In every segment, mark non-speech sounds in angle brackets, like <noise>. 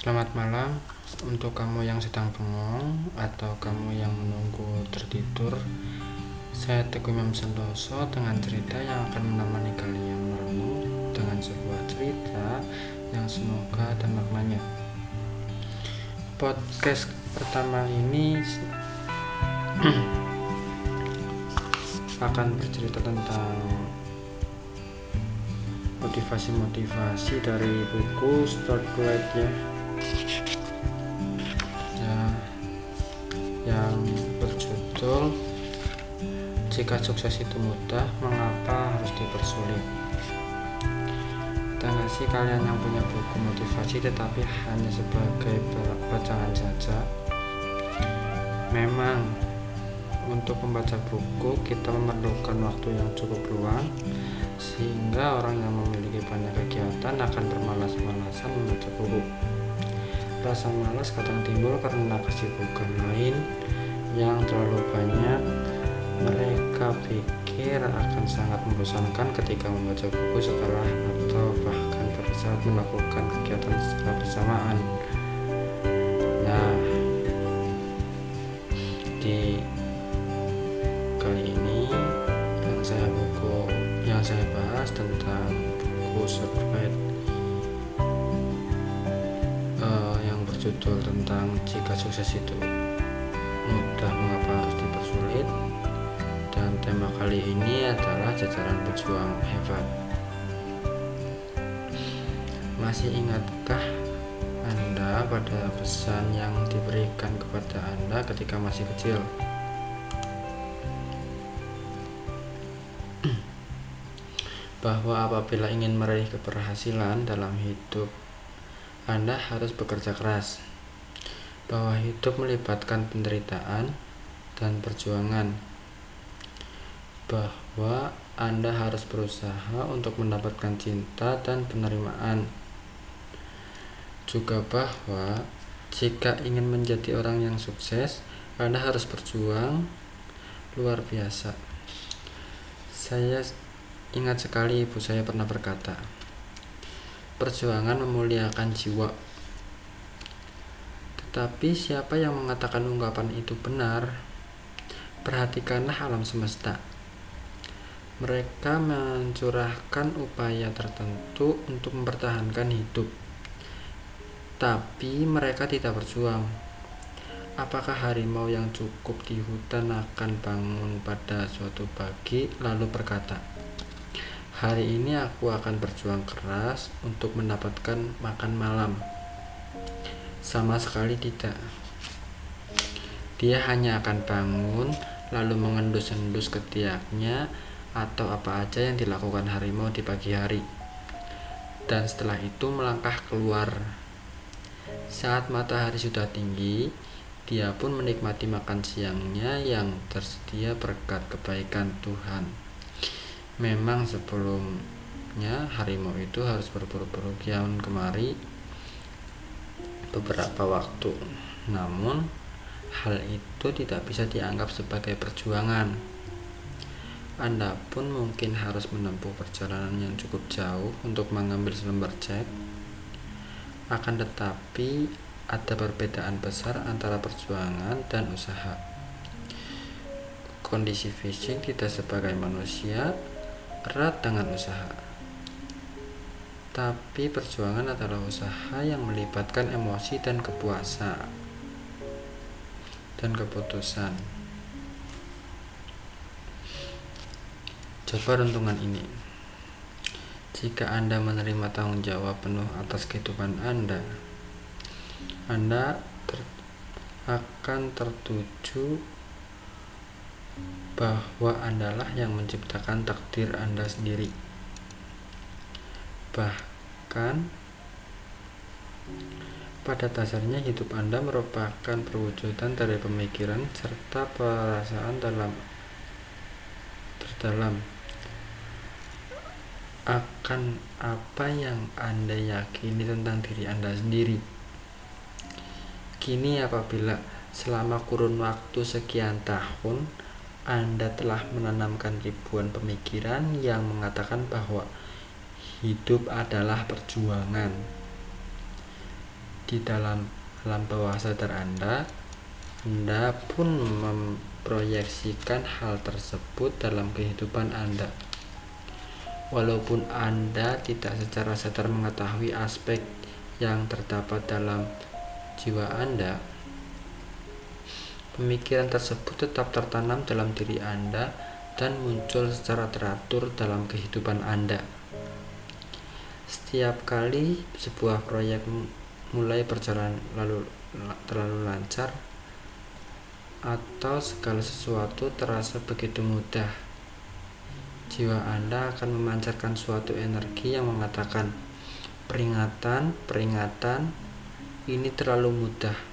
Selamat malam untuk kamu yang sedang bengong atau kamu yang menunggu tertidur. Saya Teguh Imam Sentoso dengan cerita yang akan menemani kalian merenung dengan sebuah cerita yang semoga dan maknanya. Podcast pertama ini <clears throat> akan bercerita tentang motivasi-motivasi dari buku Start Light ya jika sukses itu mudah mengapa harus dipersulit? Dan sih kalian yang punya buku motivasi tetapi hanya sebagai bacaan saja memang untuk membaca buku kita memerlukan waktu yang cukup luang sehingga orang yang memiliki banyak kegiatan akan bermalas-malasan membaca buku. Rasa malas kadang timbul karena kesibukan lain pikir akan sangat membosankan ketika membaca buku setelah atau bahkan pada saat melakukan kegiatan secara bersamaan. Nah di kali ini yang saya buku yang saya bahas tentang buku survei uh, yang berjudul tentang jika sukses itu mudah mengapa kali ini adalah jajaran pejuang hebat masih ingatkah anda pada pesan yang diberikan kepada Anda ketika masih kecil? <clears throat> bahwa apabila ingin meraih keberhasilan dalam hidup, Anda harus bekerja keras. Bahwa hidup melibatkan penderitaan dan perjuangan. Bahwa Anda harus berusaha untuk mendapatkan cinta dan penerimaan. Juga bahwa jika ingin menjadi orang yang sukses, Anda harus berjuang luar biasa. Saya Ingat sekali ibu saya pernah berkata, perjuangan memuliakan jiwa. Tetapi siapa yang mengatakan ungkapan itu benar? Perhatikanlah alam semesta. Mereka mencurahkan upaya tertentu untuk mempertahankan hidup. Tapi mereka tidak berjuang. Apakah harimau yang cukup di hutan akan bangun pada suatu pagi lalu berkata, Hari ini aku akan berjuang keras untuk mendapatkan makan malam. Sama sekali tidak. Dia hanya akan bangun lalu mengendus-endus ketiaknya atau apa aja yang dilakukan harimau di pagi hari. Dan setelah itu melangkah keluar. Saat matahari sudah tinggi, dia pun menikmati makan siangnya yang tersedia berkat kebaikan Tuhan. Memang sebelumnya harimau itu harus berburu-buru kian kemari beberapa waktu. Namun hal itu tidak bisa dianggap sebagai perjuangan. Anda pun mungkin harus menempuh perjalanan yang cukup jauh untuk mengambil selembar cek. Akan tetapi ada perbedaan besar antara perjuangan dan usaha. Kondisi fisik tidak sebagai manusia erat dengan usaha. Tapi perjuangan adalah usaha yang melibatkan emosi dan kepuasan dan keputusan. Coba rentungan ini. Jika Anda menerima tanggung jawab penuh atas kehidupan Anda, Anda ter akan tertuju bahwa Andalah yang menciptakan takdir Anda sendiri. Bahkan pada dasarnya hidup Anda merupakan perwujudan dari pemikiran serta perasaan dalam terdalam akan apa yang Anda yakini tentang diri Anda sendiri. Kini apabila selama kurun waktu sekian tahun anda telah menanamkan ribuan pemikiran yang mengatakan bahwa hidup adalah perjuangan. di dalam alam bawah sadar Anda, Anda pun memproyeksikan hal tersebut dalam kehidupan Anda. Walaupun Anda tidak secara sadar mengetahui aspek yang terdapat dalam jiwa Anda, pemikiran tersebut tetap tertanam dalam diri Anda dan muncul secara teratur dalam kehidupan Anda. Setiap kali sebuah proyek mulai berjalan lalu terlalu lancar atau segala sesuatu terasa begitu mudah jiwa Anda akan memancarkan suatu energi yang mengatakan peringatan, peringatan ini terlalu mudah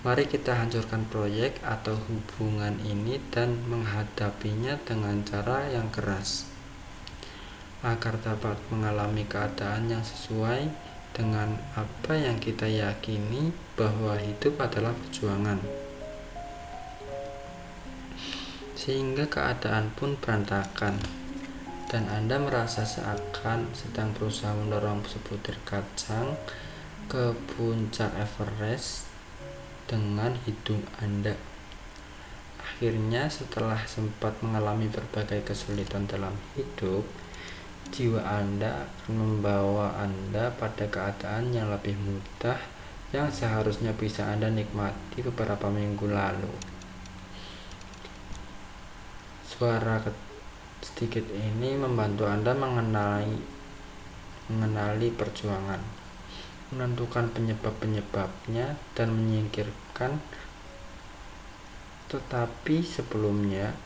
mari kita hancurkan proyek atau hubungan ini dan menghadapinya dengan cara yang keras agar dapat mengalami keadaan yang sesuai dengan apa yang kita yakini bahwa hidup adalah perjuangan. Sehingga keadaan pun berantakan dan Anda merasa seakan sedang berusaha mendorong sebutir kacang ke puncak Everest dengan hidung Anda. Akhirnya setelah sempat mengalami berbagai kesulitan dalam hidup, jiwa Anda akan membawa Anda pada keadaan yang lebih mudah yang seharusnya bisa Anda nikmati beberapa minggu lalu. Suara sedikit ini membantu Anda mengenali mengenali perjuangan, menentukan penyebab-penyebabnya dan menyingkirkan tetapi sebelumnya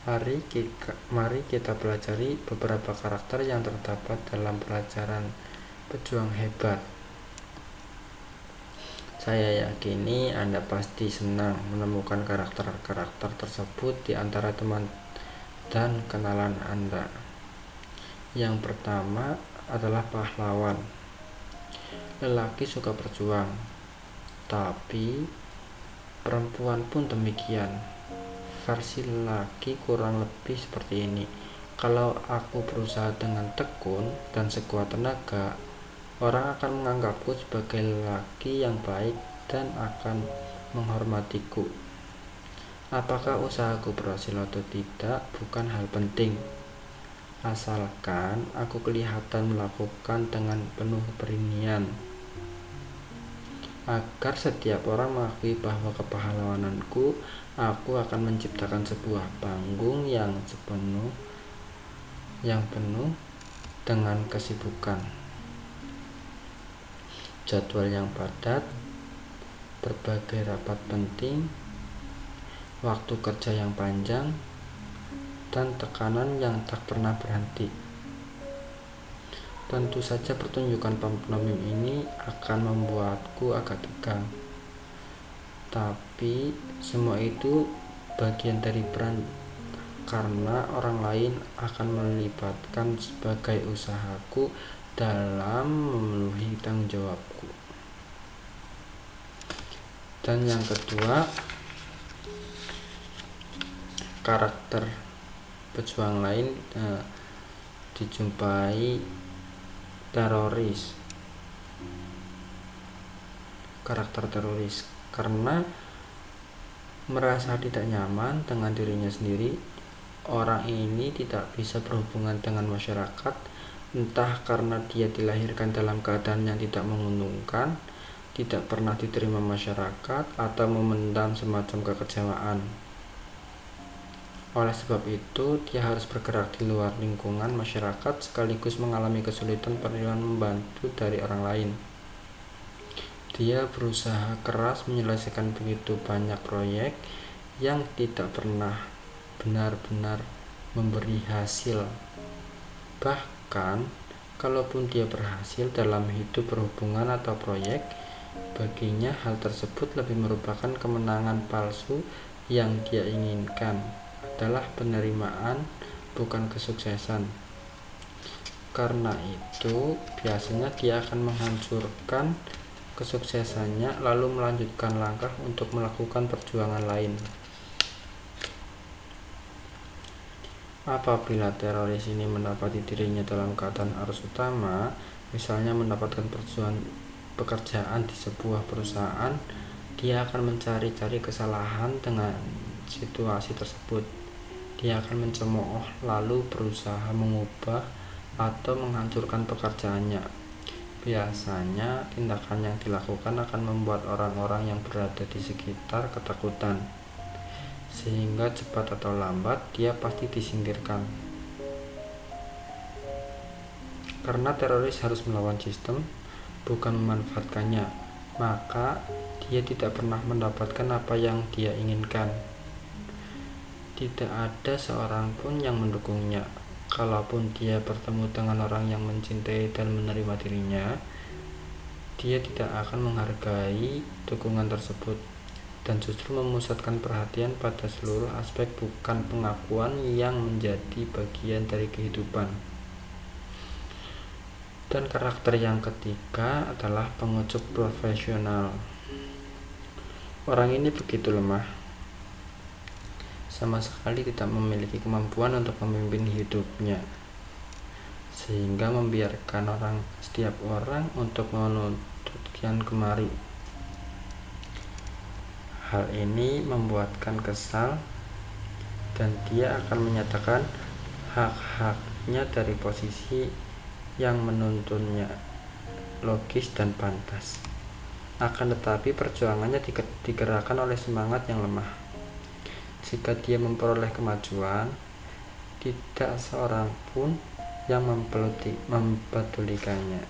Mari kita, mari kita pelajari beberapa karakter yang terdapat dalam pelajaran pejuang hebat. Saya yakini Anda pasti senang menemukan karakter-karakter tersebut di antara teman dan kenalan Anda. Yang pertama adalah pahlawan. Lelaki suka berjuang, tapi perempuan pun demikian versi laki kurang lebih seperti ini kalau aku berusaha dengan tekun dan sekuat tenaga orang akan menganggapku sebagai laki yang baik dan akan menghormatiku. Apakah usahaku berhasil atau tidak bukan hal penting. Asalkan aku kelihatan melakukan dengan penuh keberanian. Agar setiap orang mengakui bahwa kepahlawananku aku akan menciptakan sebuah panggung yang sepenuh yang penuh dengan kesibukan jadwal yang padat berbagai rapat penting waktu kerja yang panjang dan tekanan yang tak pernah berhenti. Tentu saja pertunjukan pantomim ini akan membuatku agak tegang. Tapi semua itu bagian dari peran karena orang lain akan melibatkan sebagai usahaku dalam memenuhi tanggung jawabku. Dan yang kedua, karakter pejuang lain eh, dijumpai teroris. Karakter teroris karena merasa tidak nyaman dengan dirinya sendiri orang ini tidak bisa berhubungan dengan masyarakat entah karena dia dilahirkan dalam keadaan yang tidak menguntungkan tidak pernah diterima masyarakat atau memendam semacam kekecewaan oleh sebab itu dia harus bergerak di luar lingkungan masyarakat sekaligus mengalami kesulitan perluan membantu dari orang lain dia berusaha keras menyelesaikan begitu banyak proyek yang tidak pernah benar-benar memberi hasil. Bahkan, kalaupun dia berhasil dalam hidup berhubungan atau proyek, baginya hal tersebut lebih merupakan kemenangan palsu yang dia inginkan adalah penerimaan bukan kesuksesan. Karena itu, biasanya dia akan menghancurkan kesuksesannya lalu melanjutkan langkah untuk melakukan perjuangan lain. Apabila teroris ini mendapati dirinya dalam keadaan arus utama, misalnya mendapatkan perjuangan pekerjaan di sebuah perusahaan, dia akan mencari-cari kesalahan dengan situasi tersebut. Dia akan mencemooh lalu berusaha mengubah atau menghancurkan pekerjaannya. Biasanya, tindakan yang dilakukan akan membuat orang-orang yang berada di sekitar ketakutan sehingga cepat atau lambat dia pasti disingkirkan. Karena teroris harus melawan sistem, bukan memanfaatkannya, maka dia tidak pernah mendapatkan apa yang dia inginkan. Tidak ada seorang pun yang mendukungnya. Kalaupun dia bertemu dengan orang yang mencintai dan menerima dirinya, dia tidak akan menghargai dukungan tersebut dan justru memusatkan perhatian pada seluruh aspek bukan pengakuan yang menjadi bagian dari kehidupan. Dan karakter yang ketiga adalah pengucup profesional. Orang ini begitu lemah, sama sekali tidak memiliki kemampuan untuk memimpin hidupnya, sehingga membiarkan orang setiap orang untuk menuntut kian kemari Hal ini membuatkan kesal dan dia akan menyatakan hak-haknya dari posisi yang menuntunnya logis dan pantas. Akan tetapi perjuangannya digerakkan oleh semangat yang lemah. Jika dia memperoleh kemajuan, tidak seorang pun yang mempedulikannya.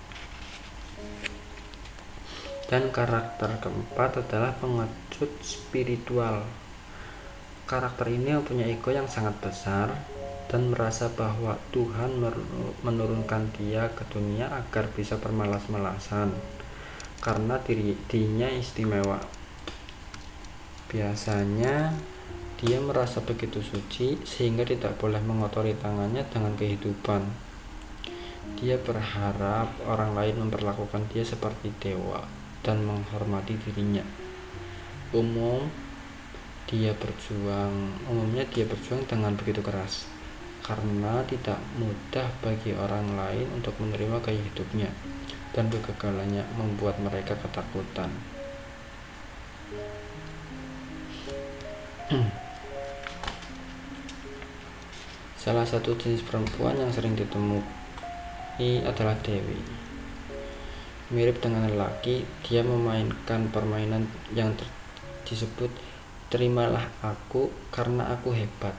Dan karakter keempat adalah pengecut spiritual. Karakter ini mempunyai ego yang sangat besar dan merasa bahwa Tuhan menurunkan dia ke dunia agar bisa bermalas-malasan karena diri, dirinya istimewa. Biasanya dia merasa begitu suci sehingga tidak boleh mengotori tangannya dengan kehidupan. Dia berharap orang lain memperlakukan dia seperti dewa dan menghormati dirinya. Umum dia berjuang, umumnya dia berjuang dengan begitu keras karena tidak mudah bagi orang lain untuk menerima gaya hidupnya dan kegagalannya membuat mereka ketakutan. Salah satu jenis perempuan yang sering ditemui adalah Dewi. Mirip dengan lelaki, dia memainkan permainan yang disebut terimalah aku karena aku hebat.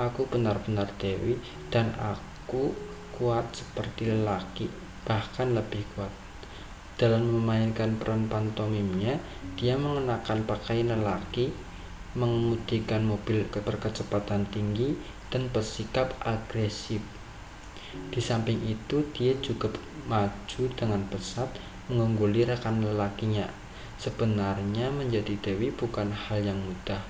Aku benar-benar dewi dan aku kuat seperti lelaki, bahkan lebih kuat. Dalam memainkan peran pantomimnya, dia mengenakan pakaian lelaki, mengemudikan mobil berkecepatan tinggi, dan bersikap agresif. Di samping itu, dia juga maju dengan pesat mengungguli rekan lelakinya. Sebenarnya menjadi dewi bukan hal yang mudah.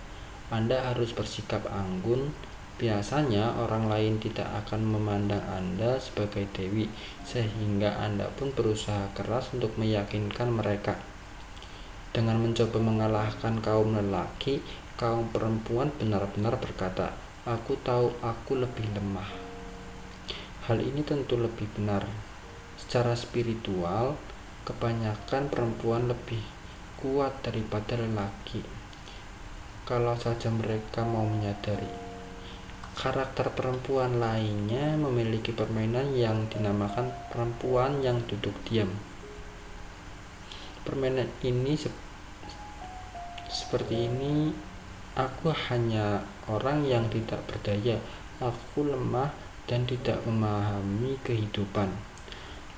Anda harus bersikap anggun. Biasanya orang lain tidak akan memandang Anda sebagai dewi, sehingga Anda pun berusaha keras untuk meyakinkan mereka. Dengan mencoba mengalahkan kaum lelaki, kaum perempuan benar-benar berkata, "Aku tahu aku lebih lemah." Hal ini tentu lebih benar, Secara spiritual, kebanyakan perempuan lebih kuat daripada lelaki. Kalau saja mereka mau menyadari. Karakter perempuan lainnya memiliki permainan yang dinamakan perempuan yang duduk diam. Permainan ini se seperti ini, aku hanya orang yang tidak berdaya, aku lemah dan tidak memahami kehidupan.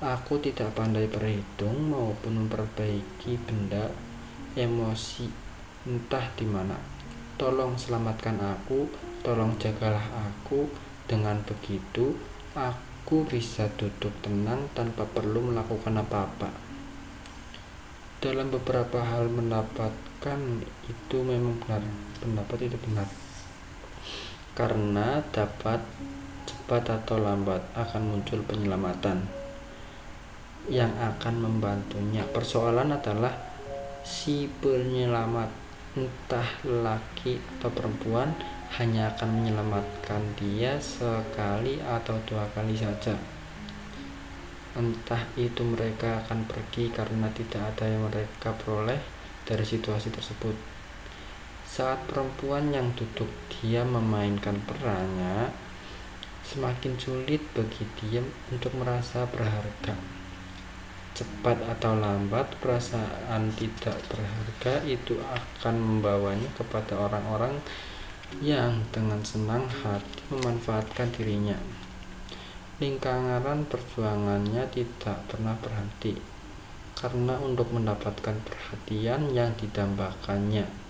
Aku tidak pandai berhitung maupun memperbaiki benda emosi entah di mana. Tolong selamatkan aku, tolong jagalah aku. Dengan begitu, aku bisa duduk tenang tanpa perlu melakukan apa-apa. Dalam beberapa hal mendapatkan itu memang benar, pendapat itu benar. Karena dapat cepat atau lambat akan muncul penyelamatan yang akan membantunya. Persoalan adalah si penyelamat entah laki atau perempuan hanya akan menyelamatkan dia sekali atau dua kali saja. Entah itu mereka akan pergi karena tidak ada yang mereka peroleh dari situasi tersebut. Saat perempuan yang duduk diam memainkan perannya, semakin sulit bagi dia untuk merasa berharga. Cepat atau lambat, perasaan tidak berharga itu akan membawanya kepada orang-orang yang dengan senang hati memanfaatkan dirinya. Lingkaran perjuangannya tidak pernah berhenti karena untuk mendapatkan perhatian yang didambakannya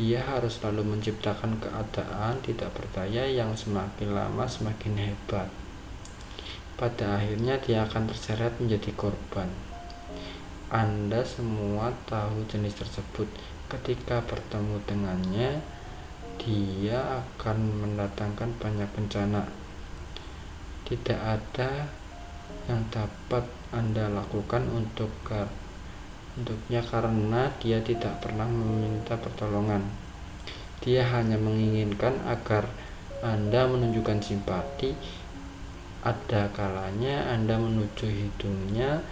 dia harus selalu menciptakan keadaan tidak berdaya yang semakin lama semakin hebat. Pada akhirnya dia akan terseret menjadi korban. Anda semua tahu jenis tersebut. Ketika bertemu dengannya, dia akan mendatangkan banyak bencana. Tidak ada yang dapat Anda lakukan untuk untuknya karena dia tidak pernah meminta pertolongan. Dia hanya menginginkan agar Anda menunjukkan simpati ada kalanya Anda menuju hidungnya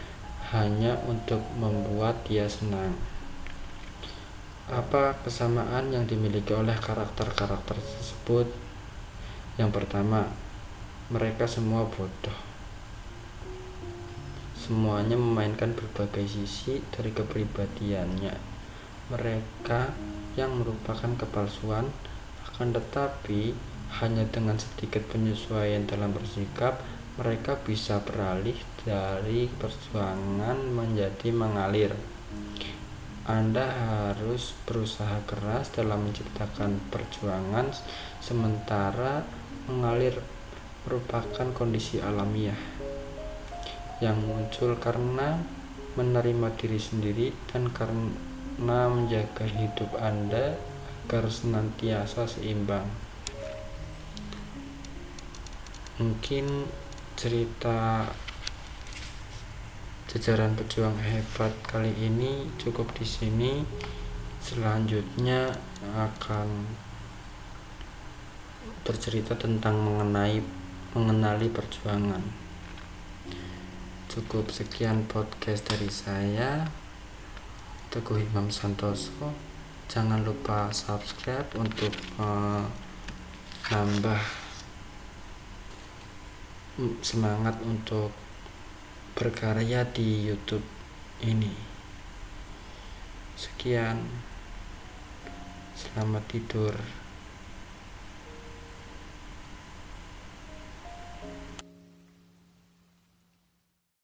hanya untuk membuat dia senang. Apa kesamaan yang dimiliki oleh karakter-karakter tersebut? Yang pertama, mereka semua bodoh. Semuanya memainkan berbagai sisi dari kepribadiannya. Mereka yang merupakan kepalsuan, akan tetapi hanya dengan sedikit penyesuaian dalam bersikap, mereka bisa beralih dari perjuangan menjadi mengalir. Anda harus berusaha keras dalam menciptakan perjuangan, sementara mengalir merupakan kondisi alamiah yang muncul karena menerima diri sendiri dan karena menjaga hidup Anda agar senantiasa seimbang. Mungkin cerita jajaran pejuang hebat kali ini cukup di sini. Selanjutnya akan bercerita tentang mengenai mengenali perjuangan cukup sekian podcast dari saya Teguh Imam Santoso jangan lupa subscribe untuk uh, nambah semangat untuk berkarya di YouTube ini. Sekian, selamat tidur.